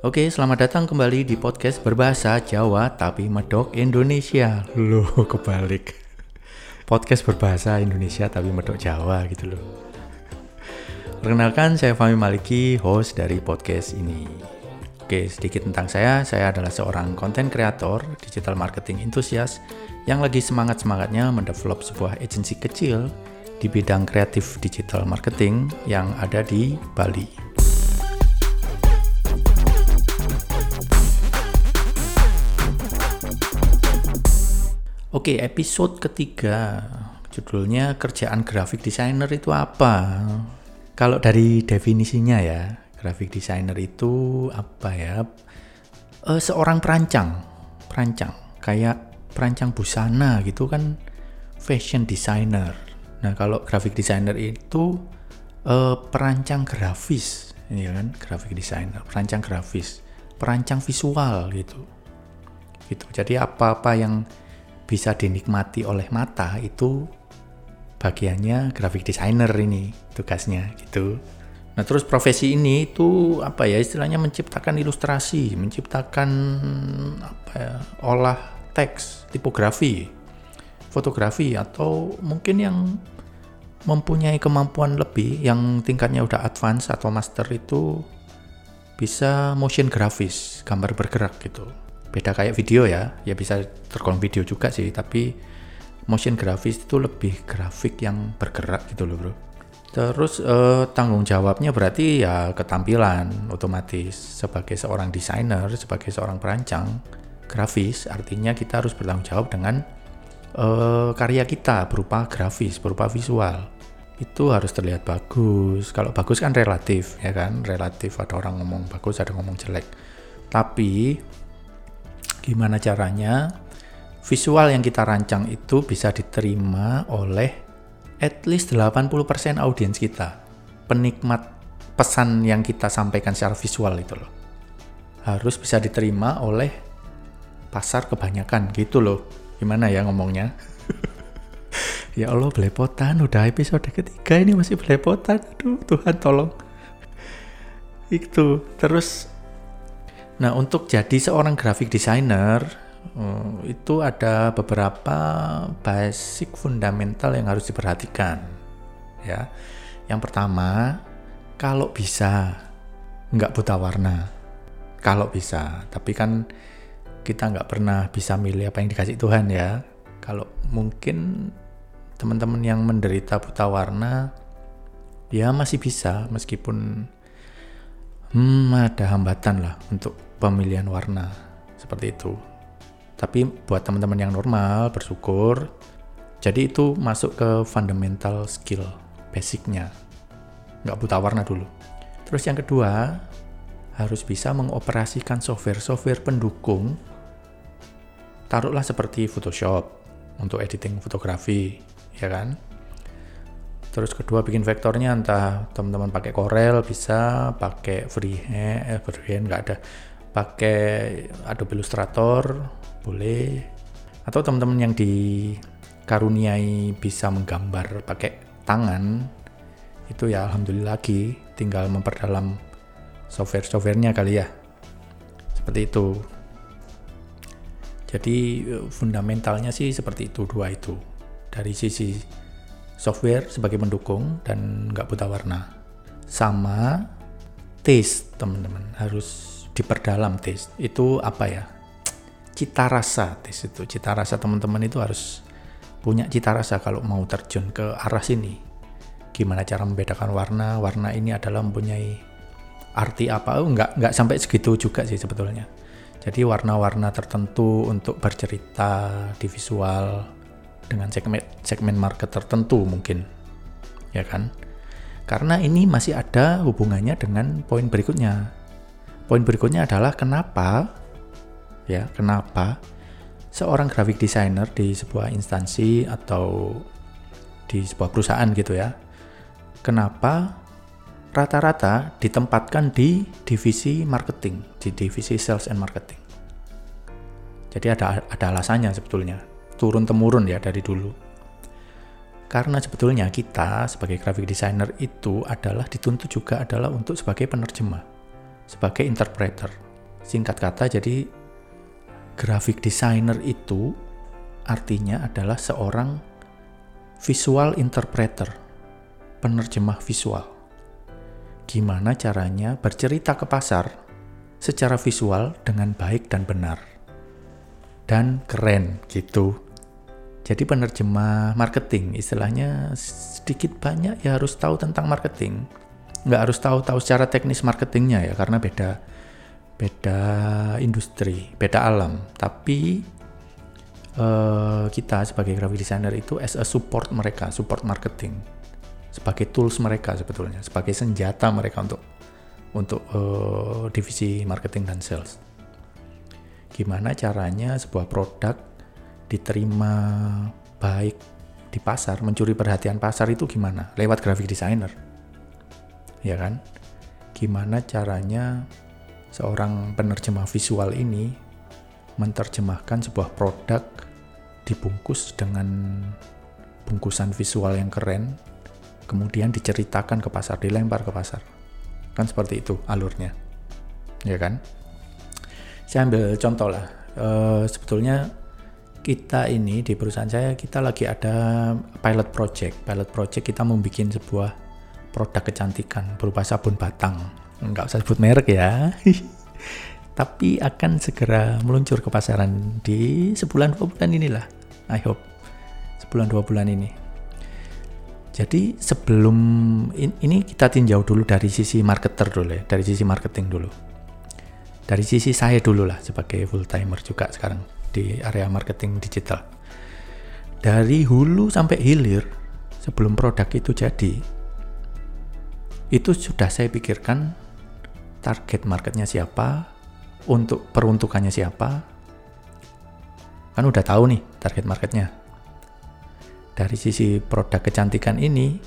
Oke, selamat datang kembali di podcast berbahasa Jawa tapi medok Indonesia. Loh, kebalik. Podcast berbahasa Indonesia tapi medok Jawa gitu loh. Perkenalkan, saya Fahmi Maliki, host dari podcast ini. Oke, sedikit tentang saya. Saya adalah seorang konten kreator, digital marketing entusias yang lagi semangat-semangatnya mendevelop sebuah agensi kecil di bidang kreatif digital marketing yang ada di Bali. Oke, episode ketiga judulnya kerjaan graphic designer itu apa? Kalau dari definisinya ya, graphic designer itu apa ya? E, seorang perancang, perancang kayak perancang busana gitu kan, fashion designer. Nah kalau graphic designer itu e, perancang grafis, ya kan, graphic designer, perancang grafis, perancang visual gitu, gitu. Jadi apa-apa yang bisa dinikmati oleh mata itu bagiannya graphic designer ini tugasnya gitu. Nah terus profesi ini itu apa ya istilahnya menciptakan ilustrasi, menciptakan apa ya olah teks, tipografi, fotografi atau mungkin yang mempunyai kemampuan lebih yang tingkatnya udah advance atau master itu bisa motion grafis, gambar bergerak gitu beda kayak video ya. Ya bisa tergolong video juga sih tapi motion grafis itu lebih grafik yang bergerak gitu loh bro. Terus eh, tanggung jawabnya berarti ya ketampilan otomatis. Sebagai seorang desainer sebagai seorang perancang grafis artinya kita harus bertanggung jawab dengan eh, karya kita berupa grafis berupa visual. Itu harus terlihat bagus. Kalau bagus kan relatif ya kan? Relatif ada orang ngomong bagus ada ngomong jelek. Tapi gimana caranya visual yang kita rancang itu bisa diterima oleh at least 80% audiens kita. Penikmat pesan yang kita sampaikan secara visual itu loh. Harus bisa diterima oleh pasar kebanyakan gitu loh. Gimana ya ngomongnya? ya Allah belepotan udah episode ketiga ini masih belepotan. Aduh Tuhan tolong. Itu terus Nah, untuk jadi seorang graphic designer uh, itu ada beberapa basic fundamental yang harus diperhatikan. Ya, yang pertama, kalau bisa nggak buta warna, kalau bisa. Tapi kan kita nggak pernah bisa milih apa yang dikasih Tuhan ya. Kalau mungkin teman-teman yang menderita buta warna, ya masih bisa meskipun hmm, ada hambatan lah untuk pemilihan warna seperti itu. Tapi buat teman-teman yang normal bersyukur. Jadi itu masuk ke fundamental skill basicnya. Nggak buta warna dulu. Terus yang kedua, harus bisa mengoperasikan software-software pendukung. Taruhlah seperti Photoshop untuk editing fotografi, ya kan? Terus kedua bikin vektornya entah teman-teman pakai Corel bisa, pakai freehand, eh freehand nggak ada pakai Adobe Illustrator boleh. Atau teman-teman yang dikaruniai bisa menggambar pakai tangan itu ya alhamdulillah lagi tinggal memperdalam software-softwarenya kali ya. Seperti itu. Jadi fundamentalnya sih seperti itu dua itu. Dari sisi software sebagai pendukung dan nggak buta warna. Sama taste teman-teman. Harus diperdalam tes itu apa ya? Cita rasa tes itu. Cita rasa teman-teman itu harus punya cita rasa kalau mau terjun ke arah sini. Gimana cara membedakan warna? Warna ini adalah mempunyai arti apa? Oh, nggak nggak sampai segitu juga sih sebetulnya. Jadi warna-warna tertentu untuk bercerita di visual dengan segmen segmen market tertentu mungkin ya kan? Karena ini masih ada hubungannya dengan poin berikutnya Poin berikutnya adalah kenapa ya, kenapa seorang graphic designer di sebuah instansi atau di sebuah perusahaan gitu ya. Kenapa rata-rata ditempatkan di divisi marketing, di divisi sales and marketing. Jadi ada ada alasannya sebetulnya, turun temurun ya dari dulu. Karena sebetulnya kita sebagai graphic designer itu adalah dituntut juga adalah untuk sebagai penerjemah sebagai interpreter. Singkat kata, jadi graphic designer itu artinya adalah seorang visual interpreter, penerjemah visual. Gimana caranya bercerita ke pasar secara visual dengan baik dan benar. Dan keren gitu. Jadi penerjemah marketing, istilahnya sedikit banyak ya harus tahu tentang marketing. Nggak harus tahu-tahu secara teknis marketingnya ya, karena beda beda industri, beda alam. Tapi uh, kita sebagai graphic designer itu as a support mereka, support marketing, sebagai tools mereka sebetulnya, sebagai senjata mereka untuk untuk uh, divisi marketing dan sales. Gimana caranya sebuah produk diterima baik di pasar, mencuri perhatian pasar itu gimana? Lewat graphic designer. Ya kan? Gimana caranya seorang penerjemah visual ini menerjemahkan sebuah produk dibungkus dengan bungkusan visual yang keren, kemudian diceritakan ke pasar, dilempar ke pasar. Kan seperti itu alurnya. Ya kan? Saya ambil contoh lah. E, sebetulnya kita ini di perusahaan saya kita lagi ada pilot project. Pilot project kita membuat sebuah produk kecantikan berupa sabun batang. Enggak usah sebut merek ya. Tapi akan segera meluncur ke pasaran di sebulan dua bulan inilah. I hope sebulan dua bulan ini. Jadi sebelum ini kita tinjau dulu dari sisi marketer dulu ya, dari sisi marketing dulu. Dari sisi saya dulu lah sebagai full timer juga sekarang di area marketing digital. Dari hulu sampai hilir sebelum produk itu jadi, itu sudah saya pikirkan target marketnya siapa, untuk peruntukannya siapa, kan udah tahu nih target marketnya. Dari sisi produk kecantikan ini,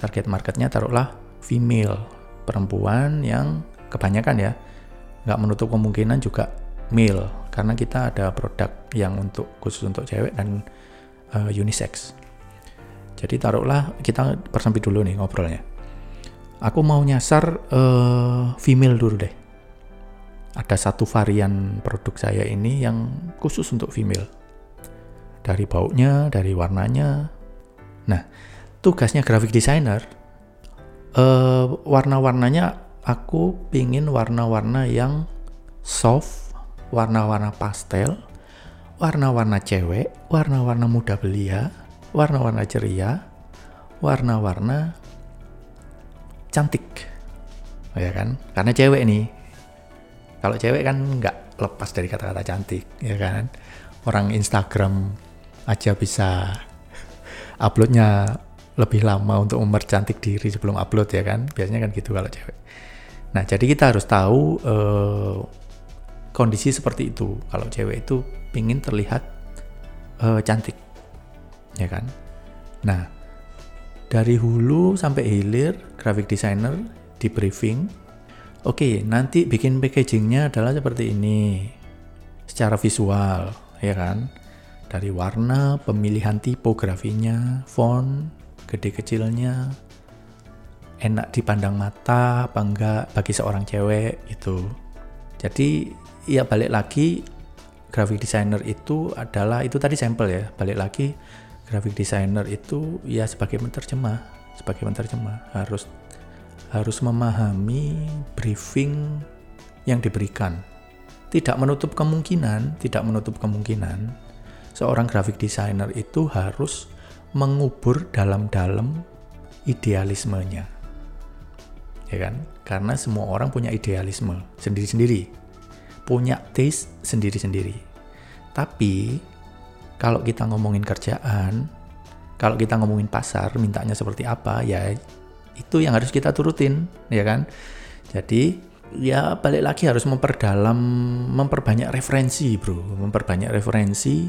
target marketnya taruhlah female, perempuan yang kebanyakan ya, nggak menutup kemungkinan juga male karena kita ada produk yang untuk khusus untuk cewek dan uh, unisex. Jadi taruhlah kita persempit dulu nih ngobrolnya. Aku mau nyasar uh, female dulu deh. Ada satu varian produk saya ini yang khusus untuk female. Dari baunya, dari warnanya. Nah, tugasnya graphic designer, uh, warna-warnanya aku pingin warna-warna yang soft, warna-warna pastel, warna-warna cewek, warna-warna muda belia, warna-warna ceria, warna-warna cantik. Ya kan? Karena cewek nih. Kalau cewek kan nggak lepas dari kata-kata cantik, ya kan? Orang Instagram aja bisa uploadnya lebih lama untuk mempercantik diri sebelum upload ya kan? Biasanya kan gitu kalau cewek. Nah, jadi kita harus tahu uh, kondisi seperti itu kalau cewek itu pingin terlihat uh, cantik ya kan nah dari hulu sampai hilir graphic designer di briefing. Oke nanti bikin packagingnya adalah seperti ini. Secara visual ya kan? Dari warna pemilihan tipografinya font gede kecilnya. Enak dipandang mata apa enggak bagi seorang cewek itu jadi ya balik lagi graphic designer itu adalah itu tadi sampel ya balik lagi graphic designer itu ya sebagai menerjemah sebagai menerjemah. Harus harus memahami briefing yang diberikan. Tidak menutup kemungkinan tidak menutup kemungkinan seorang graphic designer itu harus mengubur dalam-dalam idealismenya. Ya kan? Karena semua orang punya idealisme sendiri-sendiri. Punya taste sendiri-sendiri. Tapi kalau kita ngomongin kerjaan, kalau kita ngomongin pasar, mintanya seperti apa, ya itu yang harus kita turutin, ya kan? Jadi ya balik lagi harus memperdalam, memperbanyak referensi, bro, memperbanyak referensi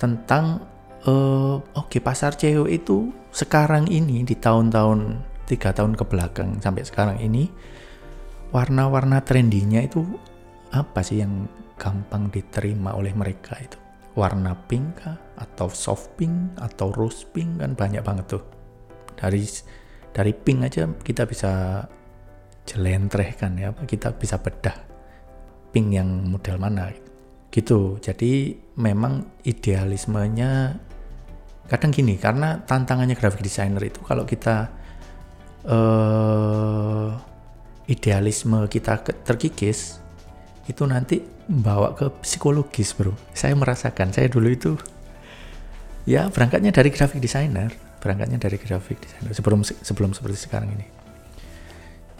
tentang uh, oke okay, pasar cewek itu sekarang ini di tahun-tahun tiga tahun ke belakang sampai sekarang ini warna-warna trendinya itu apa sih yang gampang diterima oleh mereka itu? Warna pink kah? Atau soft pink? Atau rose pink? Kan banyak banget tuh. Dari dari pink aja kita bisa jelentreh kan ya, kita bisa bedah. pink yang model mana gitu jadi memang idealismenya kadang gini karena tantangannya graphic designer itu kalau kita uh, idealisme kita terkikis itu nanti bawa ke psikologis bro saya merasakan saya dulu itu ya berangkatnya dari graphic designer berangkatnya dari graphic designer sebelum sebelum seperti sekarang ini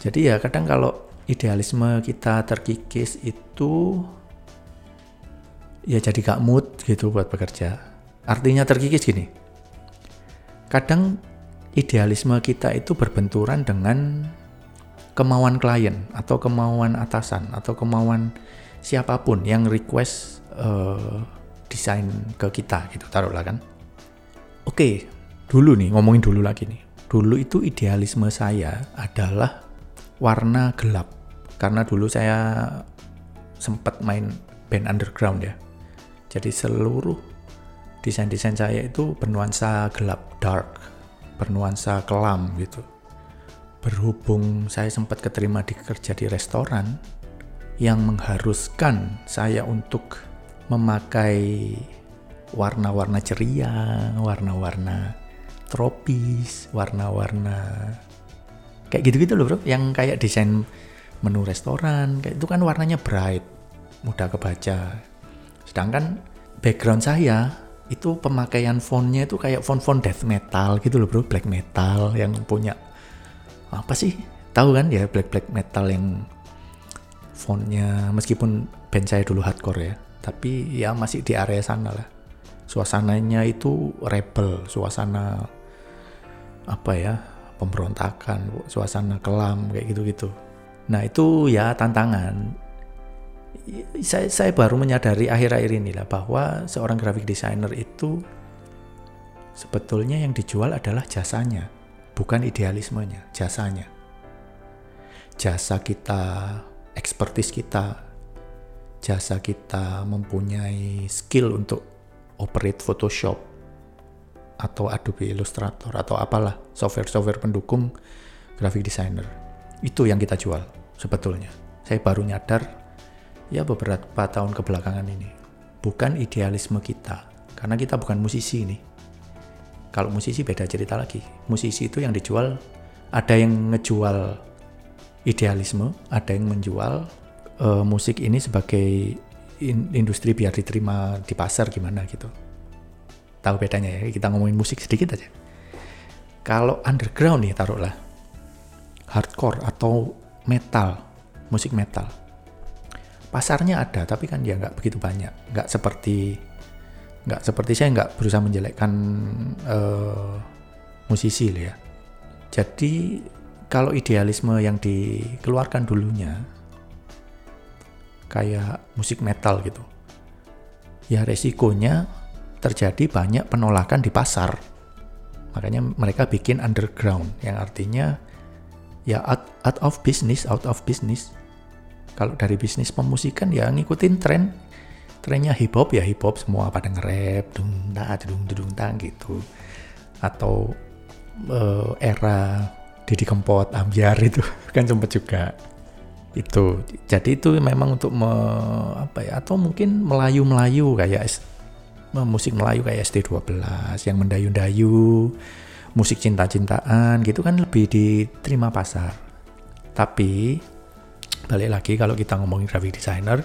jadi ya kadang kalau idealisme kita terkikis itu ya jadi gak mood gitu buat bekerja. Artinya terkikis gini. Kadang idealisme kita itu berbenturan dengan kemauan klien atau kemauan atasan atau kemauan siapa pun yang request uh, desain ke kita gitu taruhlah kan. Oke, dulu nih ngomongin dulu lagi nih. Dulu itu idealisme saya adalah warna gelap karena dulu saya sempat main band underground ya. Jadi seluruh desain-desain saya itu bernuansa gelap, dark, bernuansa kelam gitu. Berhubung saya sempat keterima di kerja di restoran yang mengharuskan saya untuk memakai warna-warna ceria, warna-warna tropis, warna-warna kayak gitu-gitu loh bro, yang kayak desain menu restoran kayak itu kan warnanya bright mudah kebaca. Sedangkan background saya itu pemakaian fontnya itu kayak font-font death metal gitu loh bro. Black metal yang punya apa sih? Tahu kan ya black black metal yang fontnya meskipun band saya dulu hardcore ya tapi ya masih di area sana lah. Suasananya itu rebel suasana apa ya pemberontakan suasana kelam kayak gitu-gitu. Nah itu ya tantangan. Saya, saya baru menyadari akhir-akhir ini lah bahwa seorang graphic designer itu sebetulnya yang dijual adalah jasanya, bukan idealismenya, jasanya. Jasa kita, expertise kita, jasa kita mempunyai skill untuk operate Photoshop atau Adobe Illustrator atau apalah software-software pendukung graphic designer. Itu yang kita jual sebetulnya. Saya baru nyadar ya beberapa tahun kebelakangan ini. Bukan idealisme kita, karena kita bukan musisi ini. Kalau musisi beda cerita lagi. Musisi itu yang dijual, ada yang ngejual idealisme, ada yang menjual uh, musik ini sebagai in, industri biar diterima di pasar gimana gitu. Tahu bedanya ya, kita ngomongin musik sedikit aja. Kalau underground nih taruhlah, hardcore atau metal, musik metal. Pasarnya ada, tapi kan ya nggak begitu banyak. Nggak seperti nggak seperti saya nggak berusaha menjelekkan uh, musisi ya. Jadi kalau idealisme yang dikeluarkan dulunya kayak musik metal gitu, ya resikonya terjadi banyak penolakan di pasar. Makanya mereka bikin underground, yang artinya ya out, out of business, out of business. Kalau dari bisnis pemusikan ya ngikutin tren. Trennya hip hop ya hip hop semua pada nge-rap, dung da dung dung tang gitu. Atau uh, era Didi Kempot, Ambiar itu kan sempat juga itu. Jadi itu memang untuk me, apa ya atau mungkin Melayu-Melayu kayak musik Melayu kayak ST12 yang mendayu-dayu musik cinta-cintaan gitu kan lebih diterima pasar. Tapi balik lagi kalau kita ngomongin graphic designer,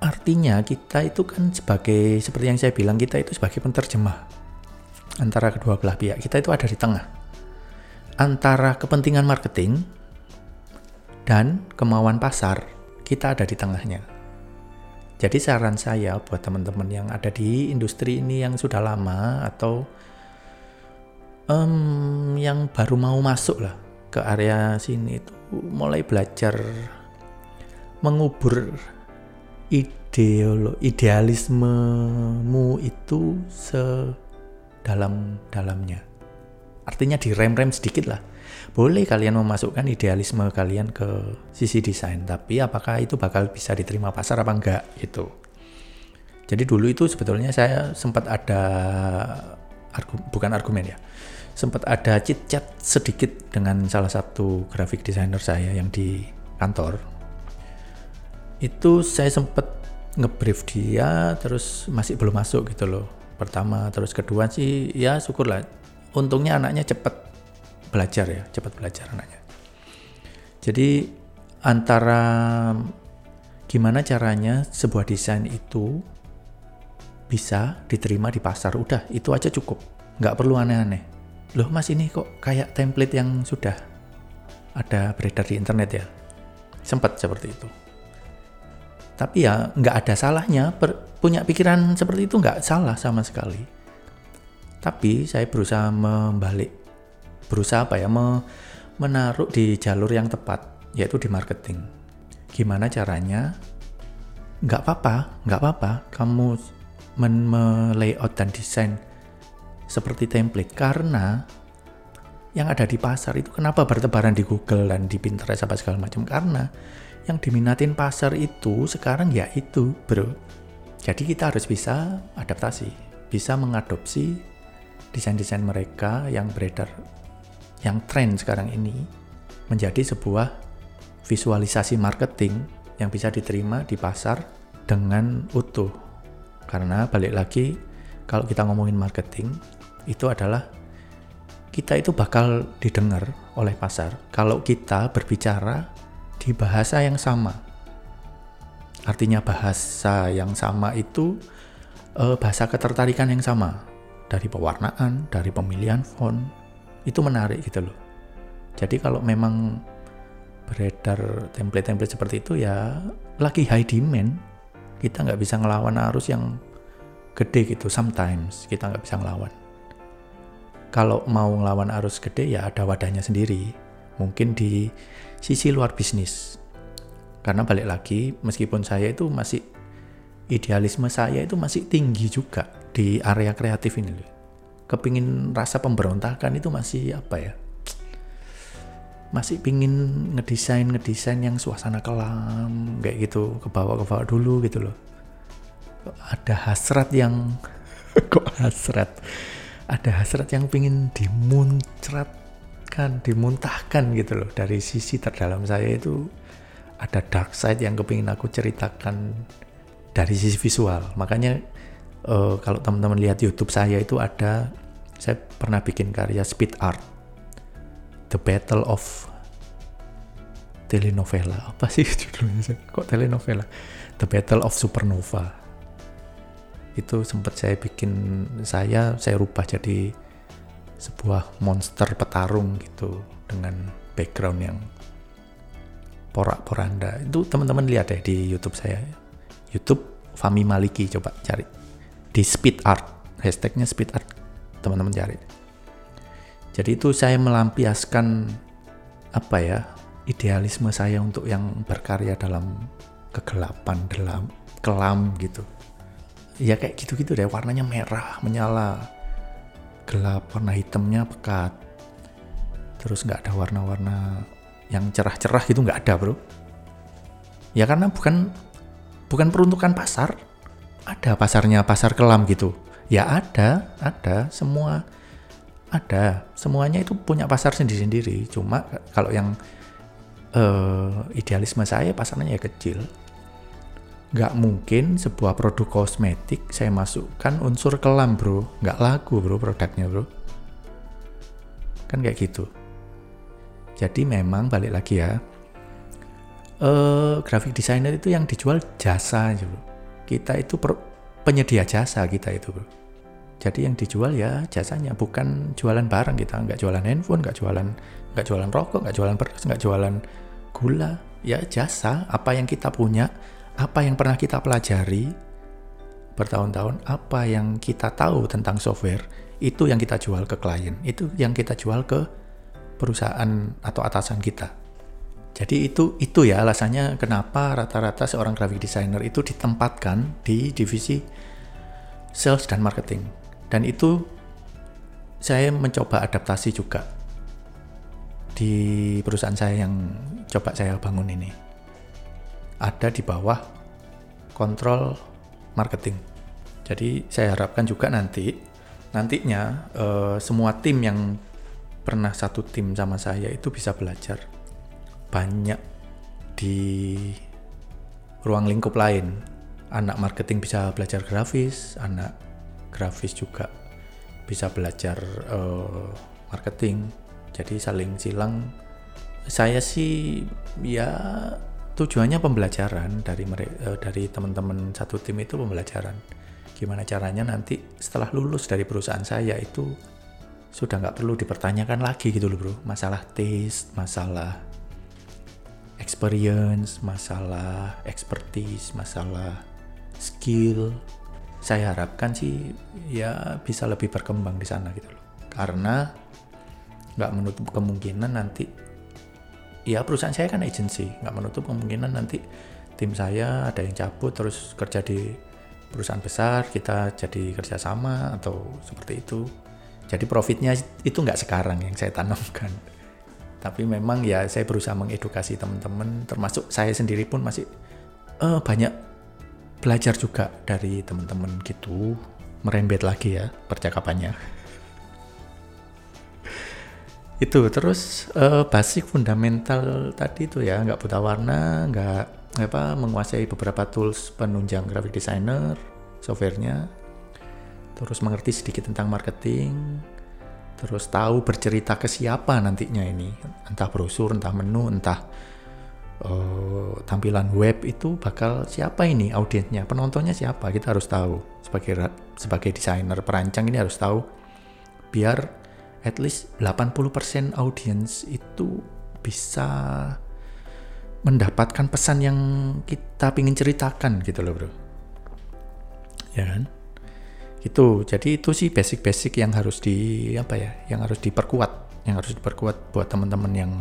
artinya kita itu kan sebagai seperti yang saya bilang kita itu sebagai penterjemah antara kedua belah pihak. Kita itu ada di tengah antara kepentingan marketing dan kemauan pasar. Kita ada di tengahnya. Jadi saran saya buat teman-teman yang ada di industri ini yang sudah lama atau um, yang baru mau masuk lah ke area sini itu mulai belajar mengubur ideolo idealismemu itu sedalam-dalamnya. Artinya direm-rem sedikit lah. Boleh kalian memasukkan idealisme kalian ke sisi desain, tapi apakah itu bakal bisa diterima pasar apa enggak gitu. Jadi dulu itu sebetulnya saya sempat ada argu, bukan argumen ya sempat ada chit chat sedikit dengan salah satu graphic designer saya yang di kantor. Itu saya sempat ngebrief dia terus masih belum masuk gitu loh pertama. Terus kedua sih ya syukurlah. Untungnya anaknya cepat belajar ya cepat belajar anaknya. Jadi antara gimana caranya sebuah desain itu bisa diterima di pasar udah itu aja cukup. Nggak perlu aneh-aneh. Loh mas ini kok kayak template yang sudah ada beredar di internet ya? Sempat seperti itu tapi ya nggak ada salahnya. Per, punya pikiran seperti itu nggak salah sama sekali. Tapi saya berusaha membalik berusaha apa ya me, menaruh di jalur yang tepat yaitu di marketing. Gimana caranya? Nggak apa-apa nggak apa-apa. Kamu men-layout dan desain seperti template. Karena yang ada di pasar itu kenapa bertebaran di Google dan di Pinterest apa segala macam? Karena yang diminatin pasar itu sekarang ya itu bro. Jadi kita harus bisa adaptasi bisa mengadopsi desain-desain mereka yang beredar yang tren sekarang ini menjadi sebuah visualisasi marketing yang bisa diterima di pasar dengan utuh. Karena balik lagi kalau kita ngomongin marketing itu adalah kita itu bakal didengar oleh pasar. Kalau kita berbicara di bahasa yang sama. Artinya bahasa yang sama itu eh, bahasa ketertarikan yang sama dari pewarnaan, dari pemilihan font itu menarik gitu loh. Jadi kalau memang beredar template-template seperti itu ya lagi high demand, kita nggak bisa ngelawan arus yang gede gitu. Sometimes kita nggak bisa ngelawan. Kalau mau ngelawan arus gede ya ada wadahnya sendiri. Mungkin di sisi luar bisnis. Karena balik lagi, meskipun saya itu masih idealisme saya itu masih tinggi juga di area kreatif ini loh. Kepingin rasa pemberontakan itu masih apa ya? Masih pingin ngedesain ngedesain yang suasana kelam kayak gitu, ke bawah ke bawah dulu gitu loh. Ada hasrat yang kok hasrat? Ada hasrat yang pingin dimuncrat dimuntahkan, dimuntahkan gitu loh. Dari sisi terdalam saya itu ada dark side yang kepingin aku ceritakan dari sisi visual. Makanya uh, kalau teman-teman lihat YouTube saya itu ada saya pernah bikin karya speed art, The Battle of telenovela. Apa sih judulnya kok telenovela? The Battle of Supernova. Itu sempat saya bikin saya saya rubah jadi sebuah monster petarung gitu dengan background yang porak-poranda. Itu teman-teman lihat deh di YouTube saya. YouTube Fami Maliki coba cari. Di speed art. Hashtagnya speed art. Teman-teman cari. Jadi itu saya melampiaskan apa ya idealisme saya untuk yang berkarya dalam kegelapan dalam kelam gitu. Ya kayak gitu-gitu deh warnanya merah menyala gelap warna hitamnya pekat. Terus nggak ada warna-warna yang cerah-cerah gitu nggak ada bro. Ya karena bukan bukan peruntukan pasar ada pasarnya pasar kelam gitu. Ya ada ada semua ada. Semuanya itu punya pasar sendiri-sendiri. Cuma kalau yang uh, idealisme saya pasarnya ya kecil nggak mungkin sebuah produk kosmetik saya masukkan unsur kelam bro. Nggak laku bro produknya bro. Kan kayak gitu. Jadi memang balik lagi ya uh, graphic designer itu yang dijual jasa bro. Kita itu per, penyedia jasa kita itu bro. Jadi yang dijual ya jasanya bukan jualan barang kita. Nggak jualan handphone nggak jualan nggak jualan rokok nggak jualan beras nggak jualan gula. Ya jasa apa yang kita punya apa yang pernah kita pelajari bertahun-tahun, apa yang kita tahu tentang software, itu yang kita jual ke klien, itu yang kita jual ke perusahaan atau atasan kita. Jadi itu itu ya alasannya kenapa rata-rata seorang graphic designer itu ditempatkan di divisi sales dan marketing. Dan itu saya mencoba adaptasi juga di perusahaan saya yang coba saya bangun ini ada di bawah kontrol marketing. Jadi saya harapkan juga nanti nantinya uh, semua tim yang pernah satu tim sama saya itu bisa belajar banyak di ruang lingkup lain. Anak marketing bisa belajar grafis, anak grafis juga bisa belajar uh, marketing. Jadi saling silang. Saya sih ya tujuannya pembelajaran dari uh, dari teman-teman satu tim itu pembelajaran. Gimana caranya nanti setelah lulus dari perusahaan saya itu sudah nggak perlu dipertanyakan lagi gitu loh bro. Masalah taste masalah experience masalah expertise masalah skill. Saya harapkan sih ya bisa lebih berkembang di sana gitu loh. Karena nggak menutup kemungkinan nanti ya perusahaan saya kan agency nggak menutup kemungkinan nanti tim saya ada yang cabut terus kerja di perusahaan besar kita jadi kerjasama atau seperti itu jadi profitnya itu nggak sekarang yang saya tanamkan. Tapi memang ya saya berusaha mengedukasi teman-teman, termasuk saya sendiri pun masih uh, banyak belajar juga dari teman-teman gitu. Merembet lagi ya percakapannya. Itu terus uh, basic fundamental tadi itu ya nggak buta warna, nggak apa menguasai beberapa tools penunjang graphic designer, softwarenya. Terus mengerti sedikit tentang marketing, terus tahu bercerita ke siapa nantinya ini, entah brosur, entah menu, entah uh, tampilan web itu bakal siapa ini audiensnya, penontonnya siapa, kita harus tahu. Sebagai sebagai desainer perancang ini harus tahu biar at least 80% audiens itu bisa mendapatkan pesan yang kita ingin ceritakan gitu loh bro ya kan Gitu. Jadi itu sih basic-basic yang harus di apa ya, yang harus diperkuat, yang harus diperkuat buat teman-teman yang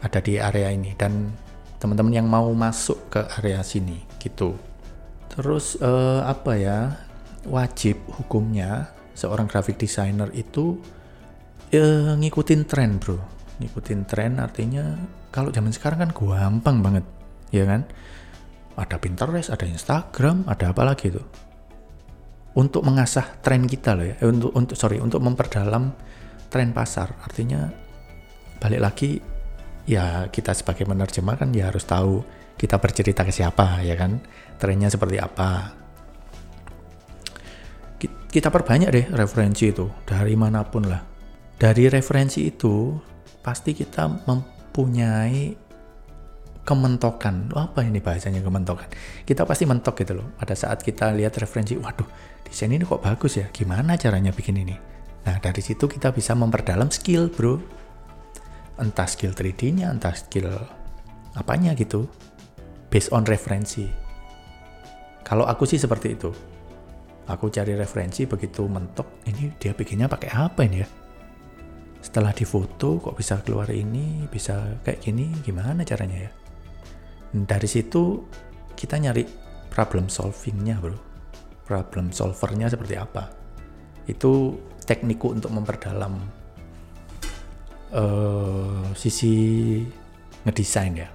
ada di area ini dan teman-teman yang mau masuk ke area sini gitu. Terus uh, apa ya? Wajib hukumnya seorang graphic designer itu uh, ngikutin tren, Bro. Ngikutin tren artinya kalau zaman sekarang kan gampang banget, ya kan? Ada Pinterest, ada Instagram, ada apa lagi tuh? untuk mengasah tren kita loh ya, eh, untuk untuk sorry untuk memperdalam tren pasar. Artinya balik lagi ya kita sebagai menerjemah kan ya harus tahu kita bercerita ke siapa ya kan, trennya seperti apa. Kita perbanyak deh referensi itu dari mana pun lah. Dari referensi itu pasti kita mempunyai kementokan. Apa ini bahasanya kementokan? Kita pasti mentok gitu loh. Pada saat kita lihat referensi, waduh, desain ini kok bagus ya. Gimana caranya bikin ini? Nah, dari situ kita bisa memperdalam skill, bro. Entah skill 3D-nya, entah skill apanya gitu. Based on referensi. Kalau aku sih seperti itu. Aku cari referensi begitu mentok, ini dia bikinnya pakai apa ini ya? Setelah difoto kok bisa keluar ini, bisa kayak gini, gimana caranya ya? dari situ kita nyari problem solvingnya bro. Problem solvernya seperti apa? Itu teknikku untuk memperdalam uh, sisi ngedesain ya.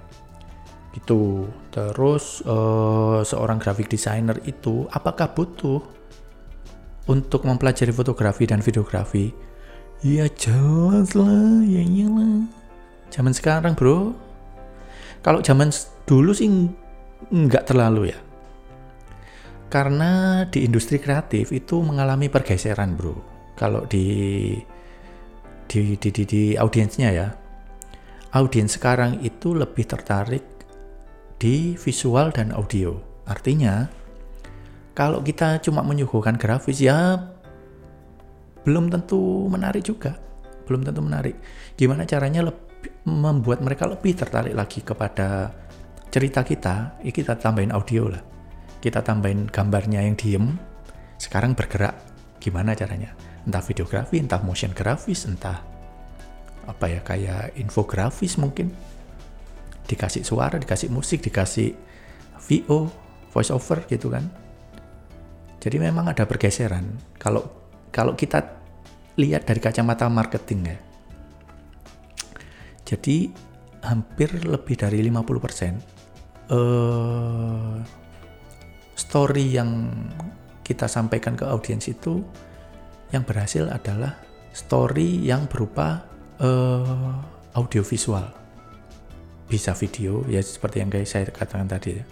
Gitu. Terus uh, seorang graphic designer itu apakah butuh untuk mempelajari fotografi dan videografi ya jelas lah ya iyalah zaman sekarang bro kalau zaman dulu sih nggak terlalu ya. Karena di industri kreatif itu mengalami pergeseran, Bro. Kalau di di di di, di audiensnya ya. Audiens sekarang itu lebih tertarik di visual dan audio. Artinya kalau kita cuma menyuguhkan grafis ya belum tentu menarik juga. Belum tentu menarik. Gimana caranya lebih membuat mereka lebih tertarik lagi kepada cerita kita, ya kita tambahin audio lah. Kita tambahin gambarnya yang diem, sekarang bergerak. Gimana caranya? Entah videografi, entah motion grafis, entah apa ya kayak infografis mungkin. Dikasih suara, dikasih musik, dikasih VO, voice over gitu kan. Jadi memang ada pergeseran. Kalau kalau kita lihat dari kacamata marketing ya, jadi hampir lebih dari 50% uh, eh, story yang kita sampaikan ke audiens itu yang berhasil adalah story yang berupa uh, audio visual bisa video ya seperti yang saya katakan tadi ya.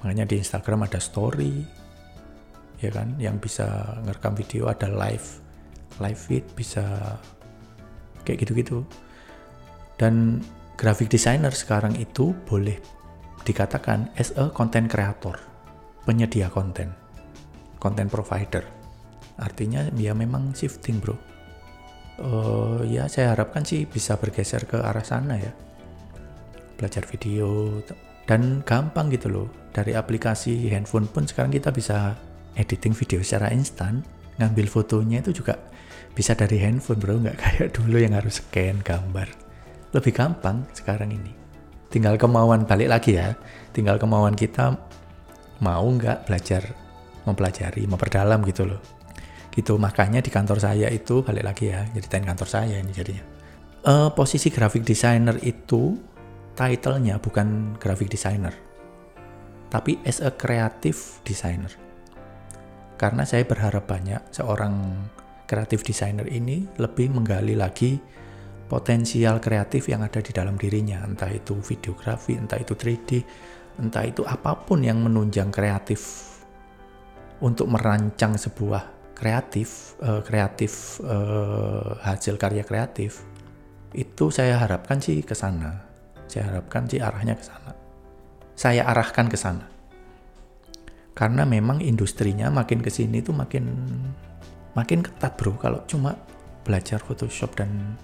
Makanya di Instagram ada story ya kan yang bisa ngerekam video ada live live feed bisa kayak gitu-gitu. Dan graphic designer sekarang itu boleh dikatakan as a content creator penyedia konten content provider. Artinya ya memang shifting bro. Uh, ya saya harapkan sih bisa bergeser ke arah sana ya. Belajar video dan gampang gitu loh. Dari aplikasi handphone pun sekarang kita bisa editing video secara instan ngambil fotonya itu juga bisa dari handphone bro. Nggak kayak dulu yang harus scan gambar. Lebih gampang sekarang ini. Tinggal kemauan balik lagi ya. Tinggal kemauan kita mau nggak belajar mempelajari memperdalam gitu loh. Gitu. Makanya di kantor saya itu balik lagi ya. Jadi kantor saya ini jadinya. Uh, posisi graphic designer itu titlenya bukan graphic designer tapi as a creative designer karena saya berharap banyak seorang kreatif designer ini lebih menggali lagi potensial kreatif yang ada di dalam dirinya, entah itu videografi, entah itu 3D, entah itu apa pun yang menunjang kreatif untuk merancang sebuah kreatif, uh, kreatif uh, hasil karya kreatif. Itu saya harapkan sih ke sana. Saya harapkan sih arahnya ke sana. Saya arahkan ke sana. Karena memang industrinya makin ke sini tuh makin makin ketat bro. Kalau cuma belajar Photoshop dan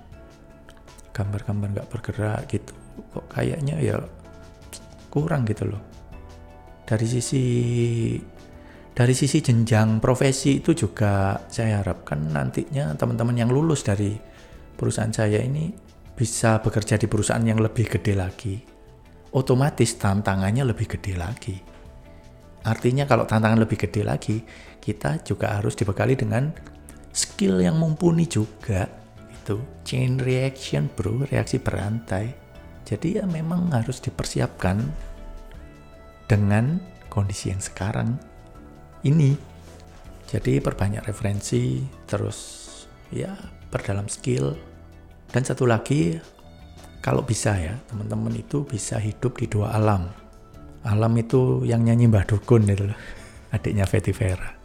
gambar-gambar nggak bergerak gitu kok kayaknya ya kurang gitu loh. Dari sisi dari sisi jenjang profesi itu juga saya harapkan nantinya teman-teman yang lulus dari perusahaan saya ini bisa bekerja di perusahaan yang lebih gede lagi. Otomatis tantangannya lebih gede lagi artinya kalau tantangan lebih gede lagi kita juga harus dibekali dengan skill yang mumpuni juga itu chain reaction bro reaksi berantai. Jadi ya memang harus dipersiapkan dengan kondisi yang sekarang ini. Jadi perbanyak referensi terus ya perdalam skill. Dan satu lagi kalau bisa ya teman-teman itu bisa hidup di dua alam alam itu yang nyanyi Mbah Dukun itu loh adiknya Fetty Vera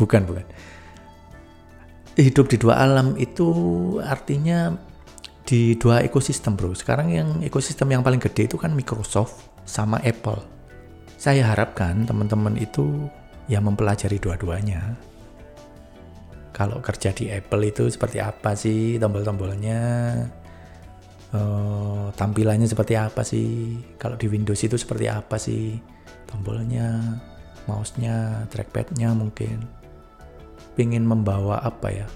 Bukan, bukan. Hidup di dua alam itu artinya di dua ekosistem bro. Sekarang yang ekosistem yang paling gede itu kan Microsoft sama Apple. Saya harapkan teman-teman itu ya mempelajari dua-duanya. Kalau kerja di Apple itu seperti apa sih tombol-tombolnya? Tampilannya seperti apa sih? Kalau di Windows itu seperti apa sih? Tombolnya, mouse-nya, trackpad-nya mungkin ingin membawa apa ya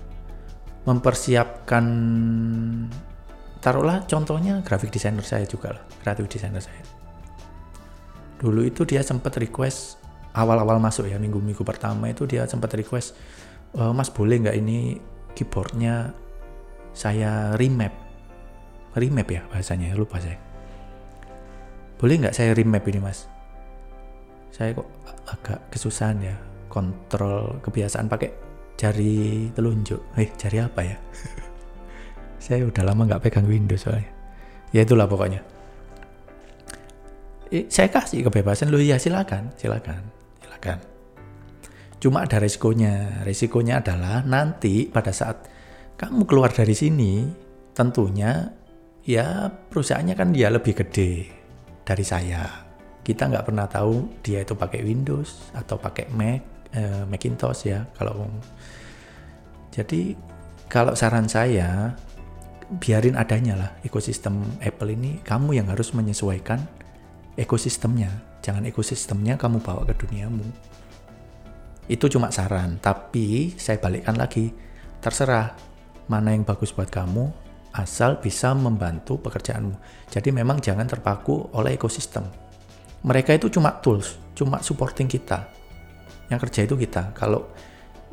mempersiapkan taruhlah contohnya graphic designer saya juga lah kreatif designer saya dulu itu dia sempat request awal-awal masuk ya minggu-minggu pertama itu dia sempat request e, mas boleh nggak ini keyboardnya saya remap remap ya bahasanya lupa saya. Boleh nggak saya remap ini mas? Saya kok agak kesusahan ya kontrol kebiasaan pakai jari telunjuk. Eh jari apa ya? Saya udah lama nggak pegang Windows soalnya. Ya itulah pokoknya. Eh, saya kasih kebebasan. Lo ya silakan silakan silakan. Cuma ada resikonya. Resikonya adalah nanti pada saat kamu keluar dari sini tentunya ya perusahaannya kan dia lebih gede dari saya. Kita nggak pernah tahu dia itu pakai Windows atau pakai Mac eh, Macintosh ya kalau jadi kalau saran saya biarin adanya lah ekosistem Apple ini. Kamu yang harus menyesuaikan ekosistemnya. Jangan ekosistemnya kamu bawa ke duniamu. Itu cuma saran. Tapi saya balikkan lagi. Terserah mana yang bagus buat kamu asal bisa membantu pekerjaanmu. Jadi memang jangan terpaku oleh ekosistem. Mereka itu cuma tools cuma supporting kita. Yang kerja itu kita. Kalau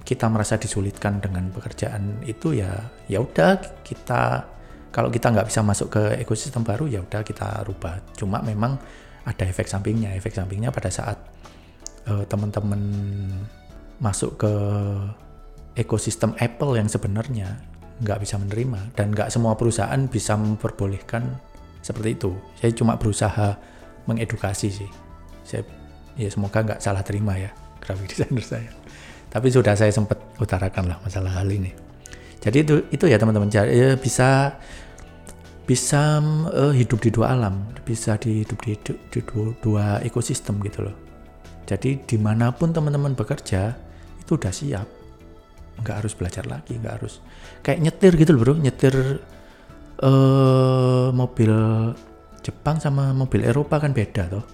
kita merasa disulitkan dengan pekerjaan itu ya ya udah kita kalau kita nggak bisa masuk ke ekosistem baru ya udah kita rubah. Cuma memang ada efek sampingnya. Efek sampingnya pada saat uh, teman-teman masuk ke ekosistem Apple yang sebenarnya nggak bisa menerima dan nggak semua perusahaan bisa memperbolehkan seperti itu. Saya cuma berusaha mengedukasi sih. Saya ya semoga nggak salah terima ya graphic designer saya. Tapi sudah saya sempat utarakan lah masalah hal ini. Jadi itu itu ya teman-teman. Ya, bisa bisa uh, hidup di dua alam. Bisa hidup di, di, di dua, dua ekosistem gitu loh. Jadi di mana pun teman-teman bekerja itu udah siap nggak harus belajar lagi nggak harus. Kayak nyetir gitu loh bro. Nyetir uh, mobil Jepang sama mobil Eropa kan beda tuh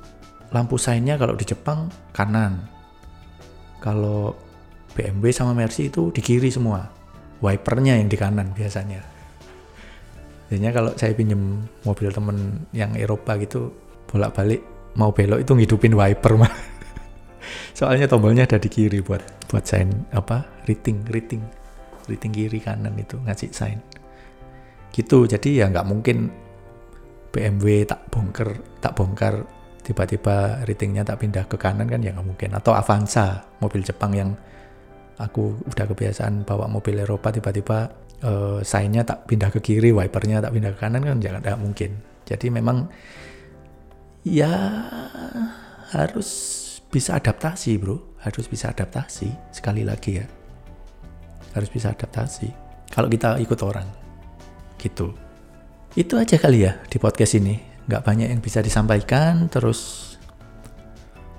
lampu sainnya kalau di Jepang kanan. Kalau BMW sama Mercy itu di kiri semua. Wipernya yang di kanan biasanya. Biasanya kalau saya pinjem mobil temen yang Eropa gitu bolak-balik mau belok itu ngidupin wiper mah soalnya tombolnya ada di kiri buat buat sign apa rating rating rating kiri kanan itu ngasih sign. Gitu jadi ya nggak mungkin BMW tak bongkar tak bongkar tiba-tiba ratingnya tak pindah ke kanan kan ya nggak mungkin. Atau Avanza mobil Jepang yang aku udah kebiasaan bawa mobil Eropa tiba-tiba uh, tak pindah ke kiri, wipernya tak pindah ke kanan kan jangan tidak mungkin. Jadi memang ya harus bisa adaptasi, Bro. Harus bisa adaptasi sekali lagi ya. Harus bisa adaptasi. Kalau kita ikut orang gitu. Itu aja kali ya di podcast ini. Nggak banyak yang bisa disampaikan terus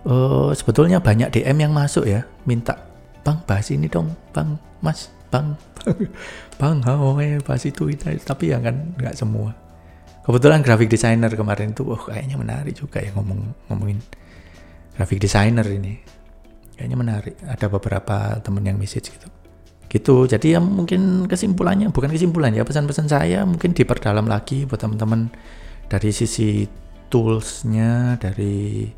uh, sebetulnya banyak DM yang masuk ya minta bang bahas ini dong bang mas bang bang oh eh bahas itu itu tapi ya kan nggak semua kebetulan graphic designer kemarin tuh oh kayaknya menarik juga ya ngomong ngomongin graphic designer ini. Kayaknya menarik. Ada beberapa temen yang message gitu. Gitu. Jadi ya mungkin kesimpulannya bukan kesimpulan ya pesan-pesan saya mungkin diperdalam lagi buat teman-teman dari sisi toolsnya dari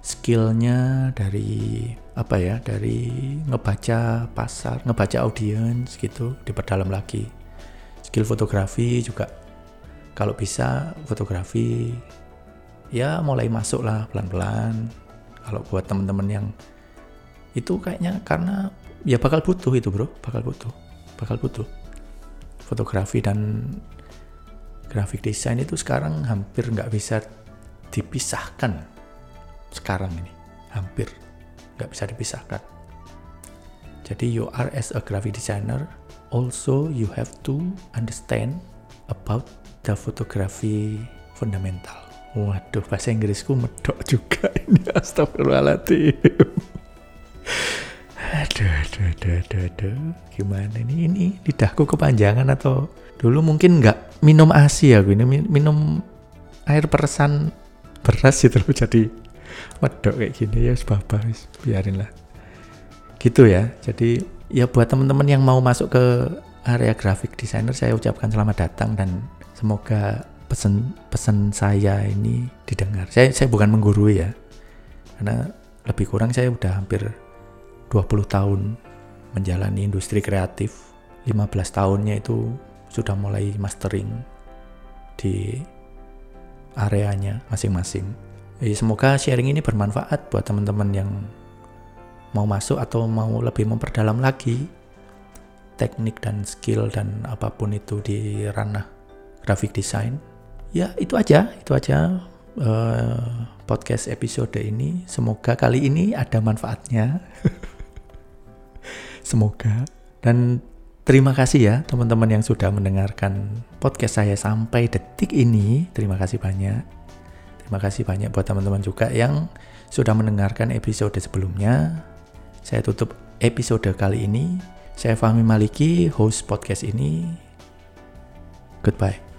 skillnya dari apa ya dari ngebaca pasar ngebaca audiens gitu diperdalam lagi. Skill fotografi juga. Kalau bisa fotografi ya mulai masuk lah pelan-pelan kalau buat teman-teman yang itu kayaknya karena ya bakal butuh itu bro. Bakal butuh. Bakal butuh. Fotografi dan graphic design itu sekarang hampir nggak bisa dipisahkan. Sekarang ini hampir nggak bisa dipisahkan. Jadi you are as a graphic designer also you have to understand about the photography fundamental waduh bahasa Inggrisku medok juga ini astagfirullahaladzim. Aduh, aduh, aduh, aduh, aduh, gimana ini? Ini lidahku kepanjangan atau dulu mungkin nggak minum asi ya ini minum air peresan beras gitu loh jadi medok kayak gini. Ya sebab biarin lah. Gitu ya. Jadi ya buat teman-teman yang mau masuk ke area graphic designer saya ucapkan selamat datang dan semoga pesan pesan saya ini didengar. Saya saya bukan menggurui ya. Karena lebih kurang saya udah hampir 20 tahun menjalani industri kreatif. 15 tahunnya itu sudah mulai mastering di areanya masing-masing. Semoga sharing ini bermanfaat buat teman-teman yang mau masuk atau mau lebih memperdalam lagi teknik dan skill dan apa pun itu di ranah graphic design. Ya itu aja, itu aja uh, podcast episode ini. Semoga kali ini ada manfaatnya. Semoga dan terima kasih ya teman-teman yang sudah mendengarkan podcast saya sampai detik ini. Terima kasih banyak. Terima kasih banyak buat teman-teman juga yang sudah mendengarkan episode sebelumnya. Saya tutup episode kali ini. Saya Fahmi Maliki, host podcast ini. Goodbye.